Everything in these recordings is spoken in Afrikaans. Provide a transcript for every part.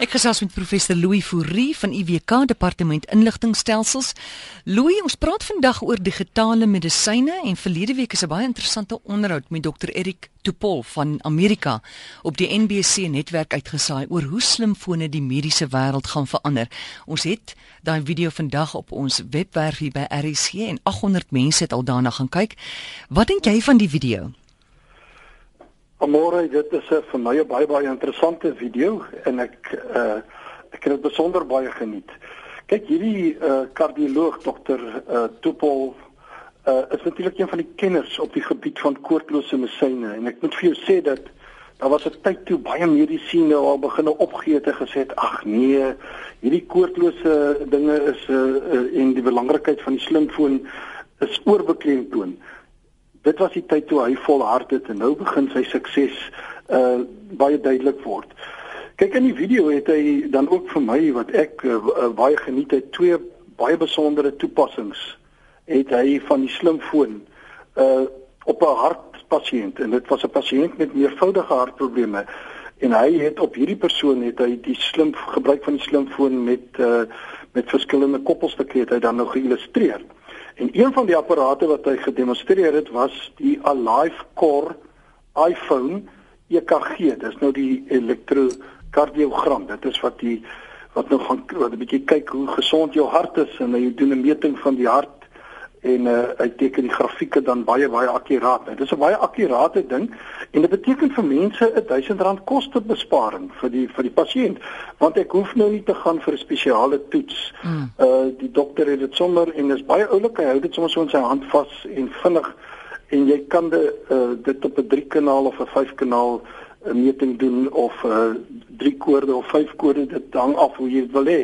Ek gesels met professor Louis Fourie van IWK Departement Inligtingstelsels. Louis, ons praat vandag oor digitale medisyne en verlede week is 'n baie interessante onderhoud met Dr Erik Tupol van Amerika op die NBC netwerk uitgesaai oor hoe slimfone die mediese wêreld gaan verander. Ons het daai video vandag op ons webwerf hier by RC en 800 mense het al daarna gaan kyk. Wat dink jy van die video? Môre, dit is 'n vir my 'n baie baie interessante video en ek uh ek het dit besonder baie geniet. Kyk, hierdie uh kardioloog dokter uh Topol uh is natuurlik een van die kenners op die gebied van koortlose medisyne en ek moet vir jou sê dat daar was 'n tyd toe baie medisyne al begine opgee het en gesê het ag nee, hierdie koortlose dinge is uh, uh en die belangrikheid van die slimfoon is oorbeklemtoon dit was die tyd toe hy volhard het en nou begin sy sukses uh baie duidelik word. Kyk in die video het hy dan ook vir my wat ek uh, uh, baie geniet het twee baie besondere toepassings het hy van die slimfoon uh op 'n hartpasiënt en dit was 'n pasiënt met meervoudige hartprobleme en hy het op hierdie persoon het hy die slim gebruik van die slimfoon met uh met verskillende koppelstukke het hy dan nou geïllustreer. En een van die apparate wat hy gedemonstreer het was die Alive Core iPhone EKG. Dis nou die elektrokardiogram. Dit is wat die wat nou gaan wat 'n bietjie kyk hoe gesond jou hart is en hy doen 'n meting van die hart en uh, hy teken die grafieke dan baie baie akkuraat. Dit is 'n baie akkurate ding en dit beteken vir mense 'n R1000 kostebesparing vir die vir die pasiënt want ek hoef nou nie te gaan vir 'n spesiale toets. Mm. Uh die dokter het dit sommer en dis baie oulik hy hou dit sommer so in sy hand vas en vinnig en jy kan de, uh, dit op 'n 3 kanaal of 'n 5 kanaal 'n meting doen of uh drie koorde of vyf koorde dit hang af hoe jy dit wil hê.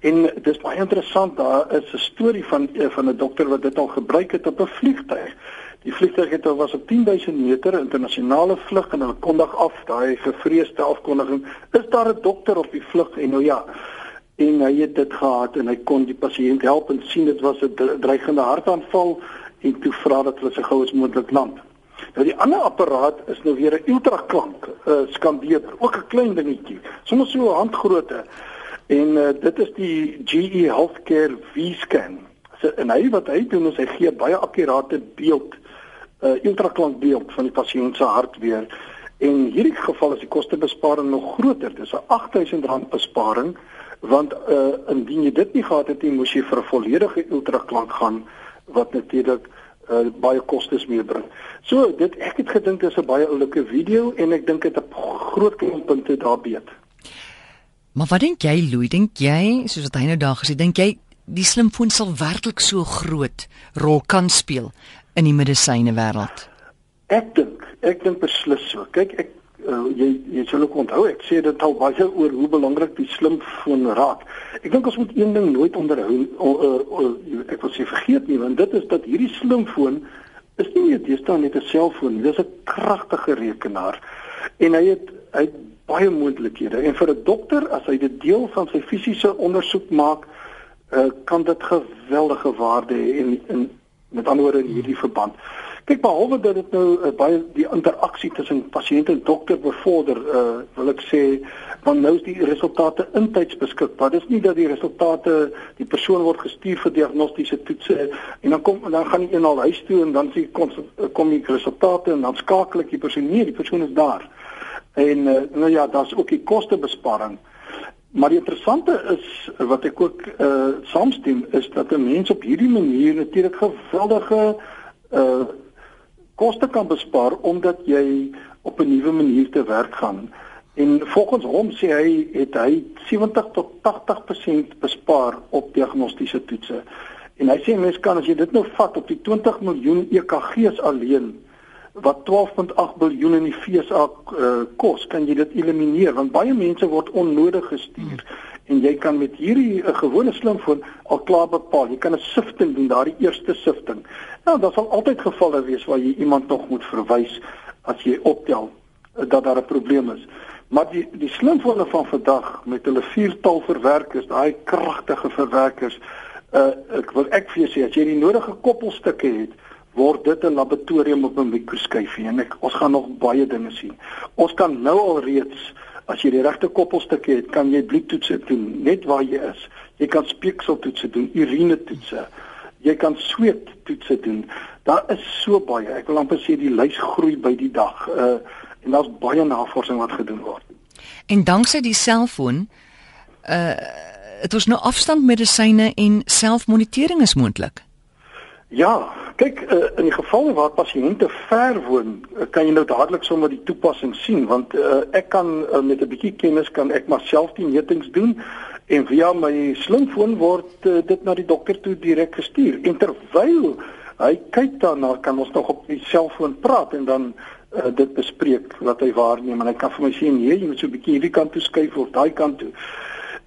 En dis baie interessant daar is 'n storie van eh, van 'n dokter wat dit al gebruik het op 'n vliegtuig. Die vliegtuig het was op 10000 meter internasionale vlug en hulle kondig af daai gevreesde afkondiging. Is daar 'n dokter op die vlug en nou ja en hy het dit gehad en hy kon die pasiënt help en sien dit was 'n dreigende hartaanval en toe vra dat hulle so gou as moontlik land. Nou die ander apparaat is nou weer 'n ultraklank uh, skandeerder, ook 'n klein dingetjie, soms so 'n handgrootte. En uh, dit is die GE Healthcare V-scan. So en hy wat hy doen is hy gee baie akkurate beeld, 'n uh, ultraklank beeld van die pasiënt se hart weer. En hierdie geval is die kostebesparing nog groter. Dis 'n R8000 besparing want uh, indien jy dit nie gehad het nie, moes jy vir 'n volledige ultraklank gaan wat natuurlik uh, baie kostes meebring. So dit ek het gedink dis 'n baie oulike video en ek dink dit het groot punte daar beet. Maar wat dink jy Louis? Dink jy soos wat hy nou daar gesê, dink jy die slimfoon sal werklik so groot rol kan speel in die medisyne wêreld? Ek dink, ek dink beslis so. Kyk, ek uh, jy jy sal ook onthou ek sê dit al baie oor hoe belangrik die slimfoon raak. Ek dink ons moet een ding nooit onderhou uh, uh, uh, ek wil sê vergeet nie want dit is dat hierdie slimfoon is nie net deesdae net 'n selfoon dis 'n kragtige rekenaar en hy het hy het baie moontlikhede en vir 'n dokter as hy dit deel van sy fisiese ondersoek maak uh, kan dit geweldige waarde hê in, in met ander woorde in hierdie verband. Kyk behalwe dat dit nou uh, baie die interaksie tussen pasiënt en dokter bevorder, uh, wil ek sê, want nou is die resultate intyds beskikbaar. Dis nie dat die resultate die persoon word gestuur vir diagnostiese toetse en dan kom dan gaan die een al huis toe en dan sien kom kom die resultate en dan skakel ek die persoon nie, die persoon is daar. En uh, nou ja, daar's ook die kostebesparing. Maar die interessante is wat ek ook uh saamstem is dat 'n mens op hierdie manier natuurlik geweldige uh koste kan bespaar omdat jy op 'n nuwe manier te werk gaan. En volgens hom sê hy het hy 70 tot 80% bespaar op diagnostiese toetse. En hy sê mens kan as jy dit nou vat op die 20 miljoen EKG's alleen wat 12.8 biljoen in die FSA uh, kos, kan jy dit elimineer want baie mense word onnodig gestuur. Hmm en jy kan met hierdie 'n uh, gewone slimfoon al klaar bepaal. Jy kan 'n sifting doen, daardie eerste sifting. Nou, daar sal altyd gevalle wees waar jy iemand nog moet verwys as jy optel uh, dat daar 'n probleem is. Maar die die slimfone van vandag met hulle viertal verwerkers, daai kragtige verwerkers, uh, ek wil ek vir jou sê as jy die nodige koppelstukke het, word dit 'n laboratorium op 'n mikroskopie en ek ons gaan nog baie dinge sien. Ons kan nou al reeds As jy die regte koppelstukke het, kan jy bloedtoetse doen net waar jy is. Jy kan speekseltoetse doen, urine toetse. Jy kan sweet toetse doen. Daar is so baie. Ek wil amper sê die lys groei by die dag. Uh en daar's baie navorsing wat gedoen word. En danksy die selfoon uh dit was nou afstandmedisyne en selfmonitering is moontlik. Ja, kyk uh, in die geval waar pasiënte ver woon, uh, kan jy nou dadelik sommer die toepassing sien want uh, ek kan uh, met 'n bietjie kennis kan ek maar self die metings doen en via my slimfoon word uh, dit na die dokter toe direk gestuur. En terwyl hy kyk daarna, kan ons nog op die selfoon praat en dan uh, dit bespreek wat hy waarneem en hy kan vir my sê nee, jy moet so 'n bietjie hierdie kant toe skuif of daai kant toe.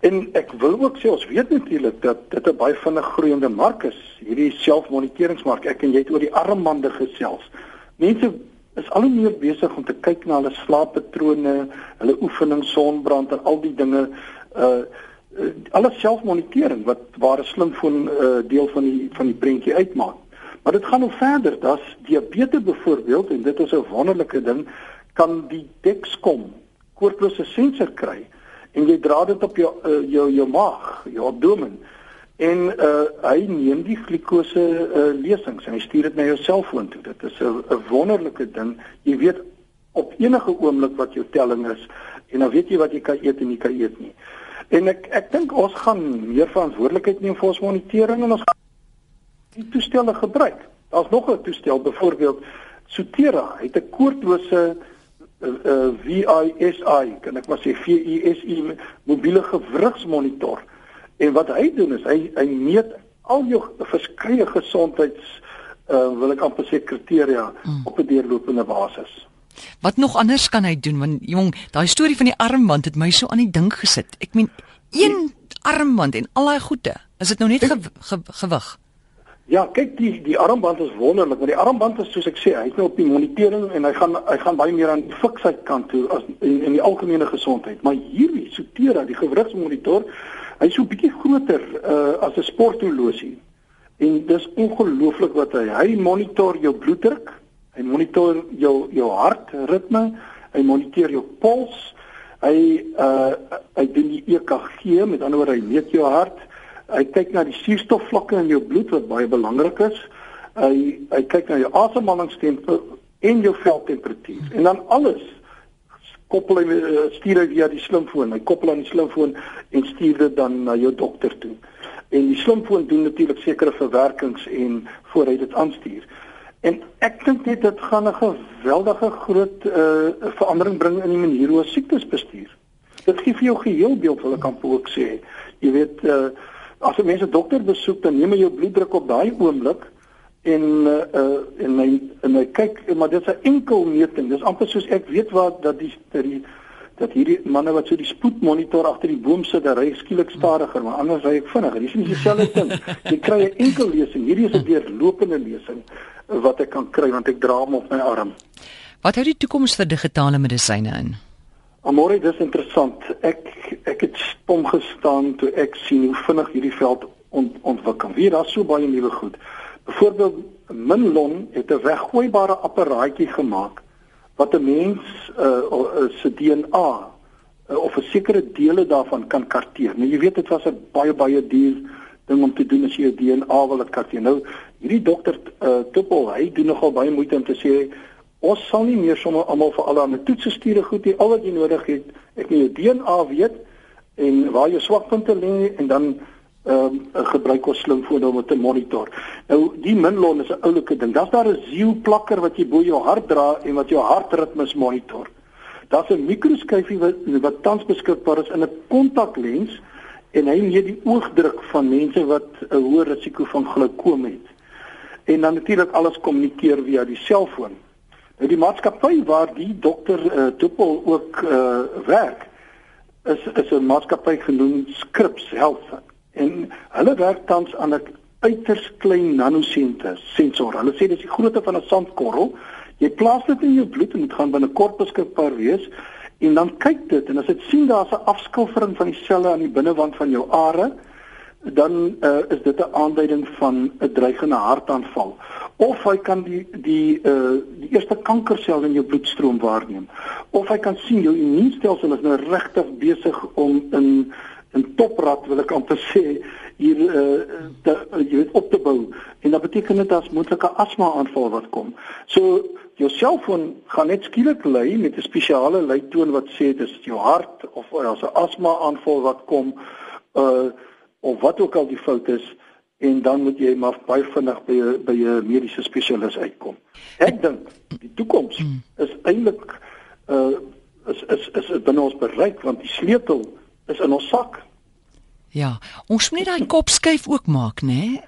En ek wil ook sê ons weet natuurlik dat dit 'n baie vinnig groeiende mark is, hierdie selfmoniteringsmark. Ek en jy het oor die armbande gesels. Mense is al hoe meer besig om te kyk na hulle slaappatrone, hulle oefening, sonbrand en al die dinge uh alles selfmonitering wat waar 'n slimfoon uh deel van die van die prentjie uitmaak. Maar dit gaan nog verder. Das diabetes byvoorbeeld en dit is 'n wonderlike ding kan die Dexcom koordlose sensor kry en jy dra dit op jou uh, jou jou maag, jou abdomen en uh, hy neem die glikose uh, lesings en hy stuur dit na jou selfoon toe. Dit is 'n wonderlike ding. Jy weet op enige oomblik wat jou telling is en dan weet jy wat jy kan eet en nie kan eet nie. En ek ek dink ons gaan meer verantwoordelikheid neem vir ons monitering en ons die toestelle gebruik. Daar's nog 'n toestel byvoorbeeld Sotera het 'n koordlose uh, VISI, kan ek maar sê VISI mobiele gewrigsmonitor. En wat hy doen is hy hy meet al jou verskeie gesondheids uh, wil ek amper sê kriteria mm. op 'n deurlopende basis. Wat nog anders kan hy doen want jong, daai storie van die armband het my so aan die dink gesit. Ek meen een armband en al daai goede, is dit nou net ge, ge, gewig? Ja, kyk die die armband is wonderlik, want die armband is soos ek sê, hy's nou op die monitering en hy gaan hy gaan baie meer aan die fiksheid kant toe as in, in die algemene gesondheid. Maar hierdie Sotera, die gewrigsmonitor, hy's so bietjie groter uh, as 'n sporthorlosie. En dis ongelooflik wat hy hy monitor jou bloeddruk, hy monitor jou jou hartritme, hy monitor jou pols, hy uh hy doen die EKG, met ander woorde hy meet jou hart hy kyk na die suurstofvlakke in jou bloed wat baie belangrik is. Hy hy kyk na jou asemhalingstempo en jou veltemperatuur. En dan alles koppel hy eh, stuur hy via die slimfoon. Hy koppel aan die slimfoon en stuur dit dan na jou dokter toe. En die slimfoon doen natuurlik sekere verwerkings en voor hy dit aanstuur. En ek dink net dit gaan 'n geweldige groot uh, verandering bring in die manier hoe ons siektes bestuur. Dit gee vir jou geheelbeeld wil ek amper ook sê. Jy weet uh, as 'n mens 'n dokter besoek dan neem hy jou bloeddruk op daai oomblik en uh en hy en hy kyk maar dit is 'n enkel meting. Dis amper soos ek weet wat dat die dat die dat hierdie manne wat so die spoedmonitor agter die boom sit dan ry skielik stadiger maar anders ry ek vinniger. Dis nie dieselfde ding. Jy kry 'n enkel lesing. Hierdie is 'n deurlopende lesing wat ek kan kry want ek dra hom op my arm. Wat hou die toekoms vir digitale medisyne in Amore, dis interessant. Ek ek het stom gestaan toe ek sien hoe vinnig hierdie veld ont, ontwikkel. Wie daar so baie nuwe goed. Byvoorbeeld Minlon het 'n weggooibare apparaatjie gemaak wat 'n mens uh, uh, se DNA uh, of 'n sekere dele daarvan kan karteer. Nou jy weet dit was 'n baie baie duur ding om te doen as jy 'n DNA wil karteer. Nou hierdie dokter uh, Tuppel, hy doen nogal baie moeite om te sê Ons sal nie meer sommer almal vir al daai toetse stuur goed nie. Al wat jy nodig het, ek moet jou DNA weet en waar jou swakpunte lê en dan ehm um, gebruik ons slimfoon om te monitor. Nou die Minlon is 'n oulike ding. Daar's daar 'n Zio plakker wat jy bo jou hart dra en wat jou hartritmes monitor. Daar's 'n mikroskyfie wat wat tans beskikbaar is in 'n kontaklens en hy meet die oogdruk van mense wat 'n hoë risiko van glaukoom het. En dan natuurlik alles kommunikeer via die selfoon. Nou die maatskappy waar die dokter uh, Tuppel ook uh, werk is is 'n maatskappy genoem Scripps Health en hulle werk tans aan 'n uiters klein nanosente sensor. Hulle sê dis die grootte van 'n sandkorrel. Jy plaas dit in jou bloed en dit gaan binnekort beskikbaar wees en dan kyk dit en as dit sien daar's 'n afskilfering van die selle aan die binnewand van jou are, dan uh, is dit 'n aanduiding van 'n dreigende hartaanval. Of hy kan die die uh die eerste kankersel in jou bloedstroom waarneem. Of hy kan sien jou immuunstelsel is nou regtig besig om in 'n toprad wil ek amper sê hier uh te, jy weet op te bou. En dit beteken dit as moontlike asma aanval wat kom. So jou selfoon gaan net skielik lui met 'n spesiale luitoon wat sê dit is jou hart of as 'n asma aanval wat kom. Uh of wat ook al die fout is en dan moet jy maar baie vinnig by by 'n mediese spesialis uitkom. Ek dink die toekoms hmm. is eintlik uh is is is, is binne ons bereik want die sleutel is in ons sak. Ja, ons moet net daai kop skuif ook maak, né? Nee?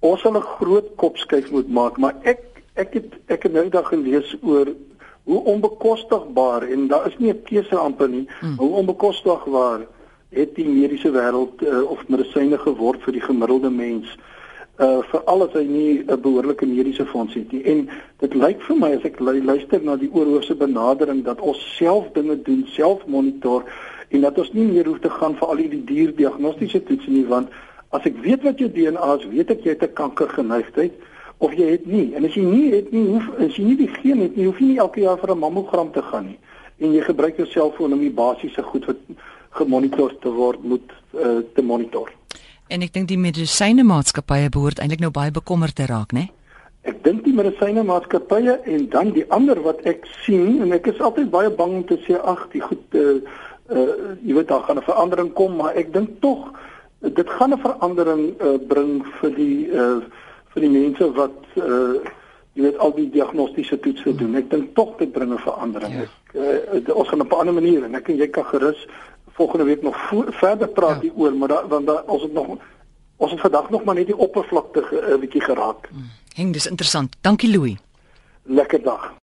Ons sal 'n groot kop skuif moet maak, maar ek ek het ek het nou dag gelees oor hoe onbekostigbaar en daar is nie 'n keuse amper nie, hmm. hoe onbekostigbaar het die mediese wêreld uh, of medisyne geword vir die gemiddelde mens uh vir alles hy nie 'n behoorlike mediese fonds het nie. En dit lyk vir my as ek luister na die oorhoofse benadering dat ons self dinge doen self monitor en dat ons nie meer hoef te gaan vir al die dierdiagnostiese toetse nie want as ek weet wat jou DNA is weet ek jy het 'n kankergeneigtheid of jy het nie. En as jy nie het nie hoef as jy nie die geen het nie hoef jy nie elke jaar vir 'n mammogram te gaan nie. En jy gebruik jou selfoon om die basiese goed wat gemonitor te word moet uh, te monitor. En ek dink die medisyne maatskappye behoort eintlik nou baie bekommerd te raak, né? Ek dink die medisyne maatskappye en dan die ander wat ek sien en ek is altyd baie bang om te sê ag, die goed uh uh jy weet daar gaan 'n verandering kom, maar ek dink tog dit gaan 'n verandering uh bring vir die uh vir die mense wat uh jy weet al die diagnostiese toetse doen. Ek dink tog dit bring 'n verandering. Ja. Ek, uh, ons gaan op 'n ander manier en ek en jy kan gerus volgende week nog verder praat ja. oor, maar da, want da, ons het nog ons het vandag nog maar net die oppervlakte 'n uh, bietjie geraak. Hmm. Heng, dis interessant. Dankie Louis. Lekker dag.